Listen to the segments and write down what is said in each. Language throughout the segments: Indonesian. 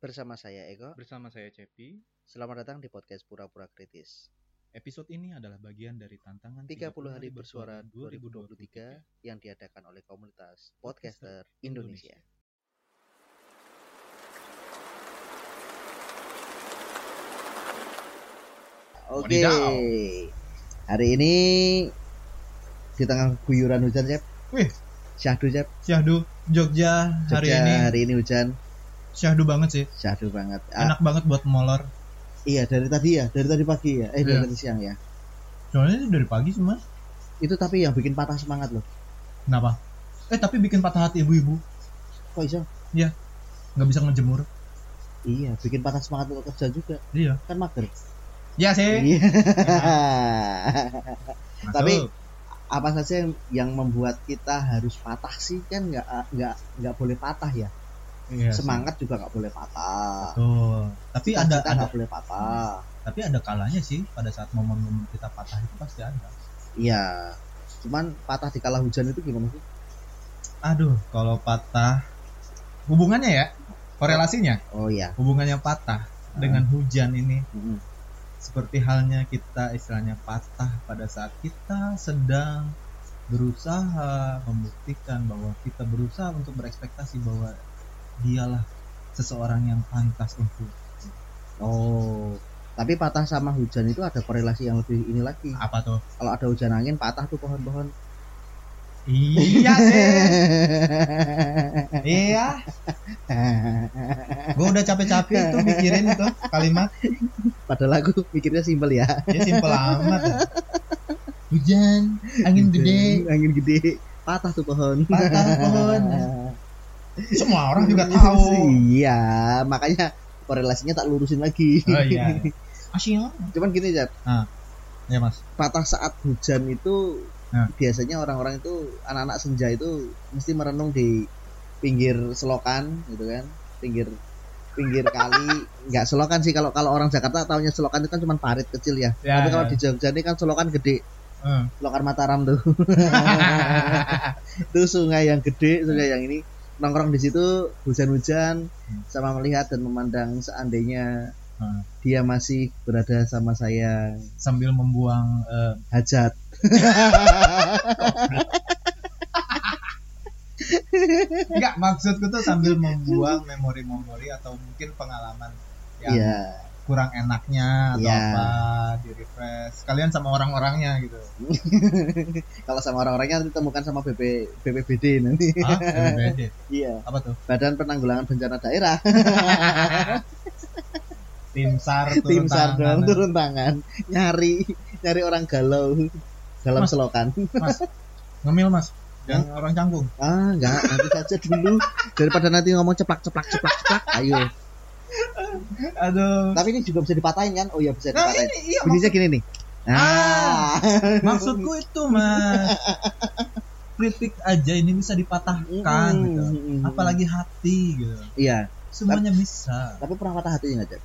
Bersama saya Eko. Bersama saya Cepi, Selamat datang di podcast Pura-pura Kritis. episode ini adalah bagian dari tantangan 30 hari bersuara 2023 yang diadakan oleh komunitas podcaster Indonesia. Oke. Hari ini di tengah guyuran hujan, Cep. Wih. Syahdu, Cep. Syahdu Jogja hari Jogja ini hari ini hujan. Syahdu banget sih. Syahdu banget. Ah, Enak banget buat molor. iya, dari tadi ya, dari tadi pagi ya. Eh, dari Iya. tadi siang ya. Soalnya ini dari pagi semua. Itu tapi yang bikin patah semangat loh. Kenapa? Eh tapi bikin patah hati ibu-ibu. Kok iso? Nggak bisa ngejemur. Iya, bikin patah semangat untuk kerja juga. Iya. Kan mager. Ya sih. Iya. Tapi- Apa saja yang, yang membuat kita harus patah sih kan nggak nggak nggak boleh patah ya. Iya sih. Semangat juga nggak boleh patah. Betul. Tapi ada Cita-cita ada boleh patah. tapi ada kalanya sih pada saat momen-momen kita patah itu pasti ada. Iya. Cuman patah di kala hujan itu gimana sih? Aduh, kalau patah hubungannya ya, korelasinya, Oh iya. hubungannya patah dengan hujan ini Mm-mm. seperti halnya kita istilahnya patah pada saat kita sedang berusaha membuktikan bahwa kita berusaha untuk berekspektasi bahwa dialah seseorang yang pantas untuk Oh. Tapi patah sama hujan itu ada korelasi yang lebih ini lagi. apa tuh Kalau ada hujan angin patah tuh pohon-pohon. iya sih iya gue udah capek-capek itu mikirin itu kalimat Padahal aku mikirnya simpel ya. ya simpel amat ya. hujan angin gede Angin gede. Patah tuh pohon. patah pohon semua orang juga tahu Iya, makanya korelasinya tak lurusin lagi. oh iya asyik Cuman gini, Jap. ya mas Patah saat hujan itu Nah. biasanya orang-orang itu anak-anak senja itu mesti merenung di pinggir selokan gitu kan. Pinggir pinggir kali nggak selokan sih kalau kalau orang Jakarta taunya selokan itu kan cuma parit kecil ya. Ya, Tapi ya. kalau di Jogja ini kan selokan gede, Hmm. selokan Mataram tuh. itu sungai yang gede, sungai yang ini nongkrong di situ hujan-hujan Hmm. sama melihat dan memandang seandainya Hmm. dia masih berada sama saya sambil membuang eh, hajat enggak maksudku tuh sambil membuang memori-memori atau mungkin pengalaman yang iya kurang enaknya atau Iya. apa di refresh. Kalian sama orang-orangnya gitu. Kalau sama orang-orangnya nanti temukan sama BP BPBD nanti. Hah? BPBD. iya. Apa tuh? Badan Penanggulangan Bencana Daerah. Tim sar turun tim SAR tangan. dong, turun tangan. Nyari nyari orang galau dalam Mas. selokan. ngemil mas. Dan orang canggung. Ah enggak. Nanti saja dulu. Daripada nanti ngomong ceplak ceplak ceplak ceplak ayo aduh. Tapi ini juga bisa dipatahin kan? Oh iya bisa nah dipatahin. ini iya bunyinya gini nih. Ah, maksudku itu mas. Kritik aja ini bisa dipatahkan Mm, gitu. mm, mm. apalagi hati gitu. Iya. Semuanya bisa. tapi pernah patah hati nggak Cak?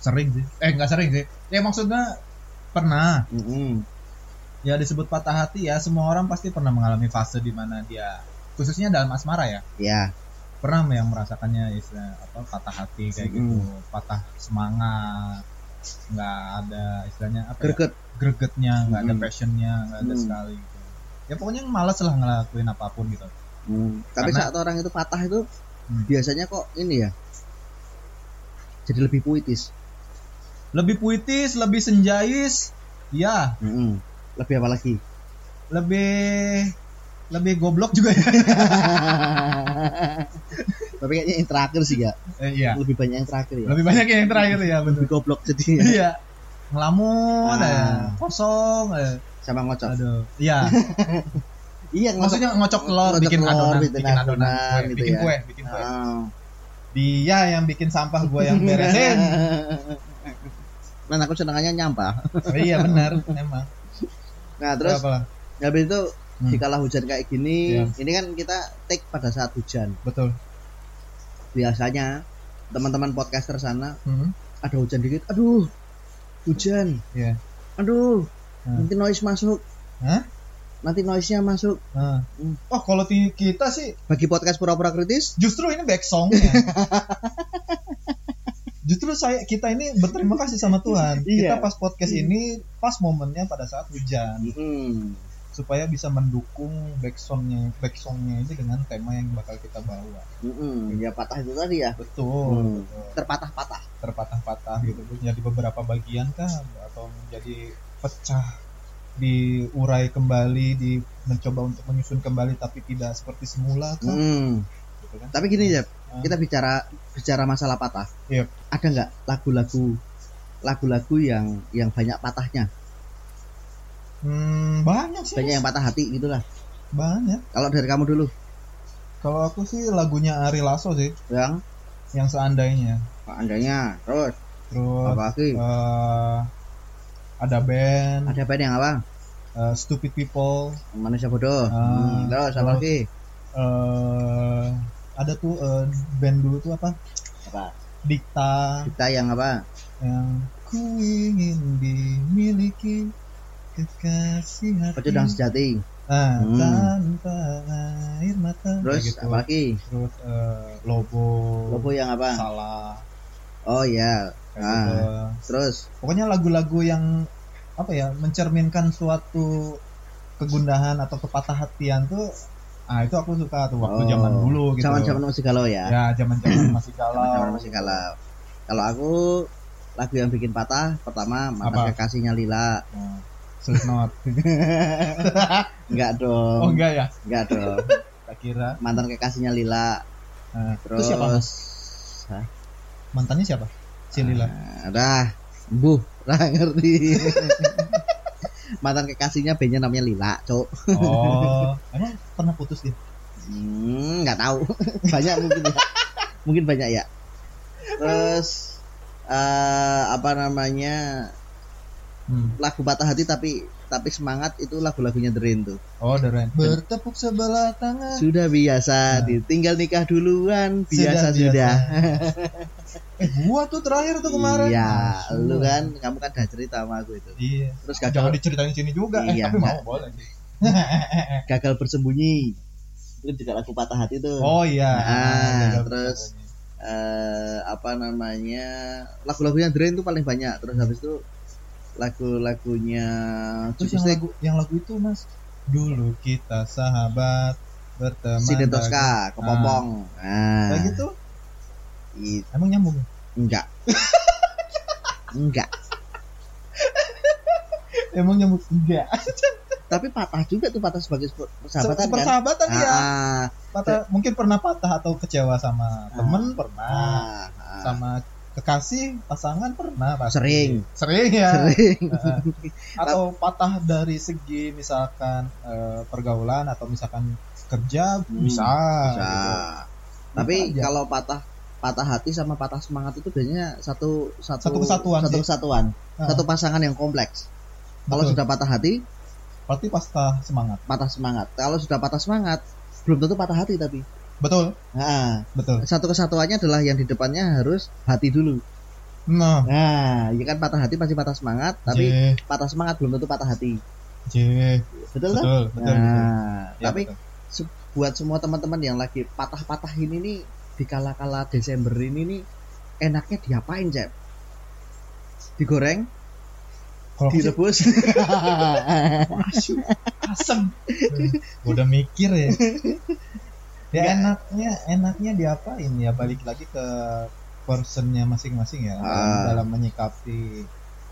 sering sih. Eh nggak sering sih. Ya maksudnya pernah. Mm-mm. ya disebut patah hati ya semua orang pasti pernah mengalami fase di mana dia khususnya dalam asmara ya. Ya pernah yang merasakannya istilah apa patah hati kayak gitu patah semangat nggak ada istilahnya apa ya, greget gregetnya nggak ada passionnya nggak ada Mm. sekali gitu. ya pokoknya malas lah ngelakuin apa pun gitu Hmm, Tapi Karena- saat orang itu patah itu Hmm. biasanya kok ini ya. Jadi lebih puitis. lebih puitis lebih senjais ya Mm-mm. Lebih apa lagi? lebih lebih goblok juga ya Tapi kayaknya yang terakhir sih ya. Eh, iya Lebih banyak yang terakhir ya. lebih banyak yang terakhir ya betul Lebih goblok jadi iya ngelamun Ah. ya kosong ya. sama ngocok. aduh iya Iya, ngocok. maksudnya ngocok telur bikin telur, adonan bikin bikin adonan adonan kue, gitu bikin ya. kue bikin kue Ah. dia yang bikin sampah gua yang beresin Nah, aku senangannya nyampah. Oh, iya benar emang Nah, terus apa habis itu Hmm. dikala hujan kayak gini, Iya. ini kan kita take pada saat hujan. betul Biasanya teman-teman podcaster sana Hmm. ada hujan dikit, aduh, hujan, Iya. aduh, Hmm. nanti noise masuk, Hah? nanti noise-nya masuk Nah. Hmm. Oh, kalau kita sih bagi podcast pura-pura kritis justru ini back songnya. justru saya kita ini berterima kasih sama Tuhan. Iya. Kita pas podcast ini pas momennya pada saat hujan Hmm. Supaya bisa mendukung back songnya back songnya ini dengan tema yang bakal kita bawa. Mm-mm. ya patah itu tadi ya Betul. Hmm. betul. terpatah-patah terpatah-patah gitu jadi beberapa bagian kan atau menjadi pecah diurai kembali di mencoba untuk menyusun kembali tapi tidak seperti semula kan Hmm. gitu kan tapi gini ya kita bicara bicara masalah patah Iya. ada nggak lagu-lagu lagu-lagu yang yang banyak patahnya Hmm, banyak sih banyak yang patah hati gitulah. Banyak. Kalau dari kamu dulu? Kalau aku sih lagunya Ari Lasso sih. Yang? Yang seandainya. Andanya terus? Terus apa lagi? eh, ada band. Ada band yang apa? Eh, Stupid People. Manusia bodoh. Ah, Hmm, terus apa lagi? eh ada tuh eh, band dulu tuh apa? Apa? Dikta. Kita yang apa? Yang ku ingin dimiliki kekasih hati pecundang sejati. Nah, Hmm. tanpa air mata. Terus gitu. apa lagi? Terus eh, lobo. Logo yang apa? Salah. Oh ya kayak Ah. gitu. terus? Pokoknya lagu-lagu yang apa ya mencerminkan suatu kegundahan atau kepatah hatian tuh ah itu aku suka tuh waktu Oh, zaman dulu gitu. Zaman zaman masih galau ya? Ya zaman zaman masih galau. Zaman zaman masih galau. Kalau aku lagu yang bikin patah pertama mantan Apa? kekasihnya Lila. Nah, Slipknot enggak dong. Oh enggak ya? Enggak dong. Tak kira. Mantan kekasihnya Lila. Nah, terus itu siapa Mas? Hah? mantannya siapa? Si Lila? Nah, dah. Buh lah ngerti. Mantan kekasihnya bandnya namanya Lila cok oh. Emang pernah putus dia? Hmm, nggak tahu. banyak mungkin ya. mungkin banyak ya. Terus eh apa namanya? Hmm. Lagu patah hati tapi tapi semangat itu lagu-lagunya The Rain tuh. oh The Rain bertepuk sebelah tangan Sudah biasa, Nah. ditinggal nikah duluan, biasa Sudah sudah. eh gua tuh terakhir tuh kemarin Iya, Masya lu kan kamu kan udah cerita sama aku itu. iya Terus jangan gagal diceritain sini juga eh, Iya, tapi enggak. mau boleh sih. gagal bersembunyi. Itu juga lagu patah hati tuh. oh iya Nah, Gagal terus- eh apa namanya lagu-lagunya The Rain tuh paling banyak terus habis itu lagu-lagunya terus yang lagu yang lagu itu mas? Dulu kita sahabat berteman si. Detoska kepompong. Nah, kayak gitu? I- emang nyambung? Enggak. Enggak. Emang nyambung? Enggak. Tapi patah juga tuh patah sebagai persahabatan kan? Persahabatan ya ah, patah mungkin pernah patah atau kecewa sama temen pernah. Ah, ah. sama kekasih pasangan pernah pasti. Sering. sering ya sering atau patah dari segi misalkan eh, pergaulan atau misalkan kerja Hmm, bisa, bisa gitu. tapi Bisa kalau patah patah hati sama patah semangat itu biasanya satu satu Satu kesatuan satu sih. kesatuan Ah. satu pasangan yang kompleks kalau Betul. sudah patah hati berarti patah semangat patah semangat. Kalau sudah patah semangat, belum tentu patah hati tapi. Betul Nah, betul satu kesatuannya adalah yang di depannya harus hati dulu. nah Nah, ya kan patah hati pasti patah semangat, tapi J patah semangat belum tentu patah hati. J Betul kan? betul betul, betul. Nah, Ya, tapi betul. buat semua teman-teman yang lagi patah-patah ini nih di kala-kala Desember ini nih enaknya diapain, Cep? Digoreng, kalau direbus. Masuk, asem Gua udah mikir ya ya Nggak. enaknya enaknya diapain ya balik lagi ke personnya masing-masing ya dalam, Ah. dalam menyikapi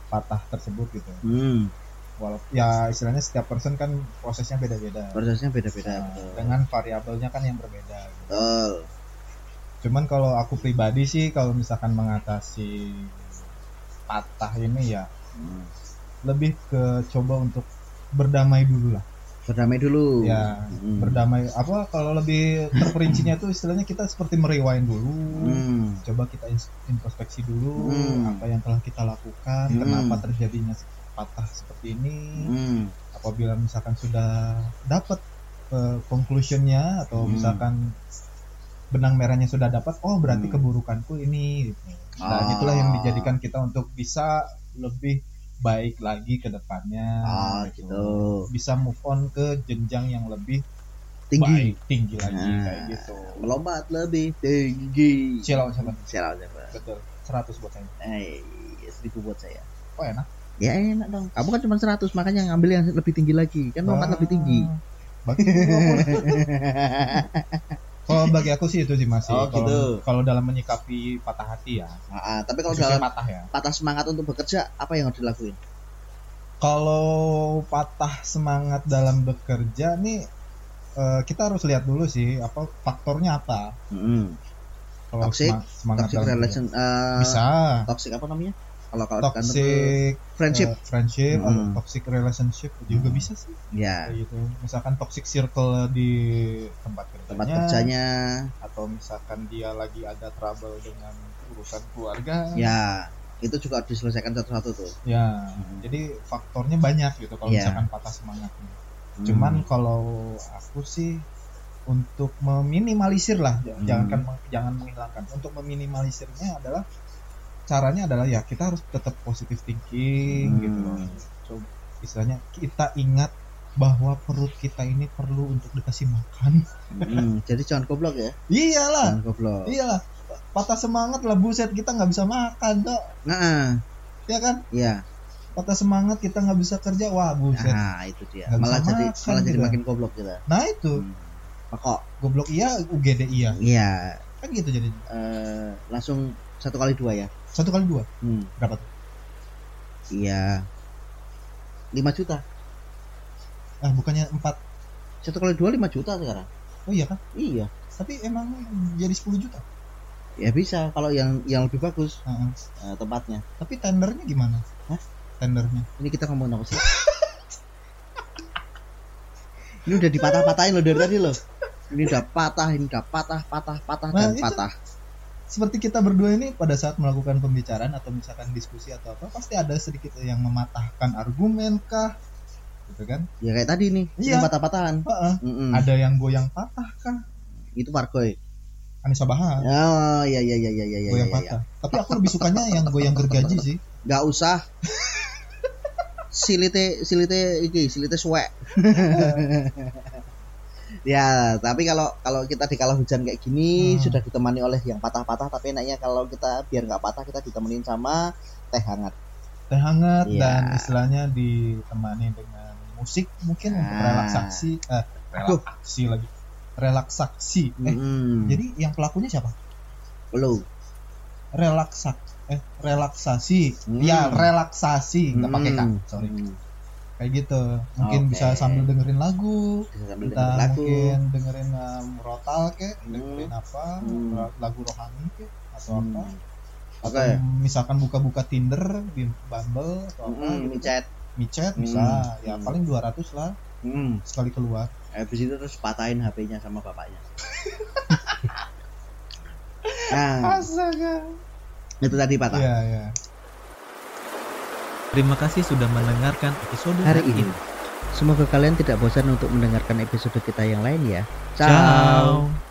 patah tersebut gitu hmm, walaupun ya istilahnya setiap person kan prosesnya beda-beda prosesnya beda-beda. Nah, dengan variabelnya kan yang berbeda gitu. Betul. cuman kalau aku pribadi sih kalau misalkan mengatasi patah ini ya Hmm. lebih ke coba untuk berdamai dulu lah Berdamai dulu. ya Hmm. berdamai apa kalau lebih terperincinya itu istilahnya kita seperti merewind dulu Hmm. coba kita introspeksi dulu Hmm. apa yang telah kita lakukan Hmm. kenapa terjadinya patah seperti ini Hmm. apabila misalkan sudah dapat eh, conclusionnya atau Hmm. misalkan benang merahnya sudah dapat oh berarti Hmm. keburukanku ini gitu. nah Ah. itulah yang dijadikan kita untuk bisa lebih baik lagi ke depannya Oh, gitu. bisa move on ke jenjang yang lebih Tinggi. baik tinggi lagi Nah. kayak gitu Melompat lebih tinggi. Cilau siapa Silau siapa? betul 100 buat saya Eh, seribu buat saya. oh enak Ya enak dong. Kamu kan cuma 100, makanya ngambil yang lebih tinggi lagi. Kan lompat lebih tinggi. Ah, bagi kalau bagi aku sih itu sih masih Oh, kalau gitu. kalau dalam menyikapi patah hati ya Ah, ah, tapi kalau dalam patah ya patah semangat untuk bekerja, apa yang harus dilakuin? kalau patah semangat dalam bekerja nih eh, kita harus lihat dulu sih apa faktornya apa Mm-mm. kalau Toxic? semangat Toxic dalam relation, eh, bisa toxic apa namanya? Kalau kalau toxic friendship, eh, friendship atau Mm. toxic relationship juga Mm. bisa sih ya kayak gitu misalkan toxic circle di tempat kerjanya, tempat kerjanya, atau misalkan dia lagi ada trouble dengan urusan keluarga ya itu juga harus diselesaikan satu-satu tuh. Ya, Hmm. jadi faktornya banyak gitu kalau Iya. misalkan patah semangatnya. Hmm. Cuman kalau aku sih untuk meminimalisir lah, Hmm. jangan jangan menghilangkan. Untuk meminimalisirnya adalah caranya adalah ya kita harus tetap positive thinking Hmm. gitu loh. So, istilahnya kita ingat bahwa perut kita ini perlu untuk dikasih makan. Hmm, jadi jangan goblok ya, Iyalah, jangan goblok. iyalah. Patah semangat lah buset kita nggak bisa makan, Dok. Nah, Ya kan? ya, Patah semangat kita nggak bisa kerja, wah buset. nah itu dia. Nggak Malah jadi makan malah jadi makin goblok kita. Nah itu Hmm. Kok, goblok iya UGD iya iya, kan gitu jadi eh, langsung satu kali dua ya. Satu kali dua Hmm. berapa tuh Iya. 5 juta. ah bukannya empat Satu kali dua 5 juta sekarang. oh iya kan Iya. tapi emang jadi 10 juta Ya bisa kalau yang yang lebih bagus Heeh. eh, tempatnya. tapi tendernya gimana Hah? tendernya Ini kita ngomongin apa sih? ini udah dipatah-patahin loh dari tadi loh. Ini udah patah, ini udah patah, patah, patah Nah, dan itu- patah. Seperti kita berdua ini pada saat melakukan pembicaraan atau misalkan diskusi atau apa pasti ada sedikit yang mematahkan argumen kah gitu kan Ya kayak tadi nih, Iya. patah-patahan. Heeh. Mm-mm. ada yang goyang patah kah Itu Pargoy. Anissa Bahar Oh iya iya iya iya iya iya. goyang iya, patah tapi aku lebih sukanya yang goyang gergaji sih Gak usah. silite silite iki silite suwek. Ya, tapi kalau kalau kita di kala hujan kayak gini Hmm. sudah ditemani oleh yang patah-patah tapi enaknya kalau kita biar nggak patah kita ditemenin sama teh hangat. teh hangat Iya. dan istilahnya ditemani dengan musik mungkin untuk Ah. relaksasi eh relaksasi lagi relaksasi eh Mm-mm. jadi yang pelakunya siapa lu. relaksak eh relaksasi Hmm. ya relaksasi nggak pakai k Hmm. sorry Hmm. Kayak gitu mungkin Oke. bisa sambil dengerin lagu Bisa sambil entah dengerin lagu. mungkin dengerin um, rotal kek Hmm. dengerin apa Hmm. lagu rohani kek atau Hmm. apa atau misalkan buka-buka Tinder di Bumble atau apa Mm, gitu. micet. micet Hmm. bisa ya Hmm. paling 200 lah Hmm. sekali keluar Habis itu terus patahin HP-nya sama bapaknya. nah, astaga itu tadi patah. ya ya Terima kasih sudah mendengarkan episode Hari ini. Semoga kalian tidak bosan untuk mendengarkan episode kita yang lain ya. Ciao.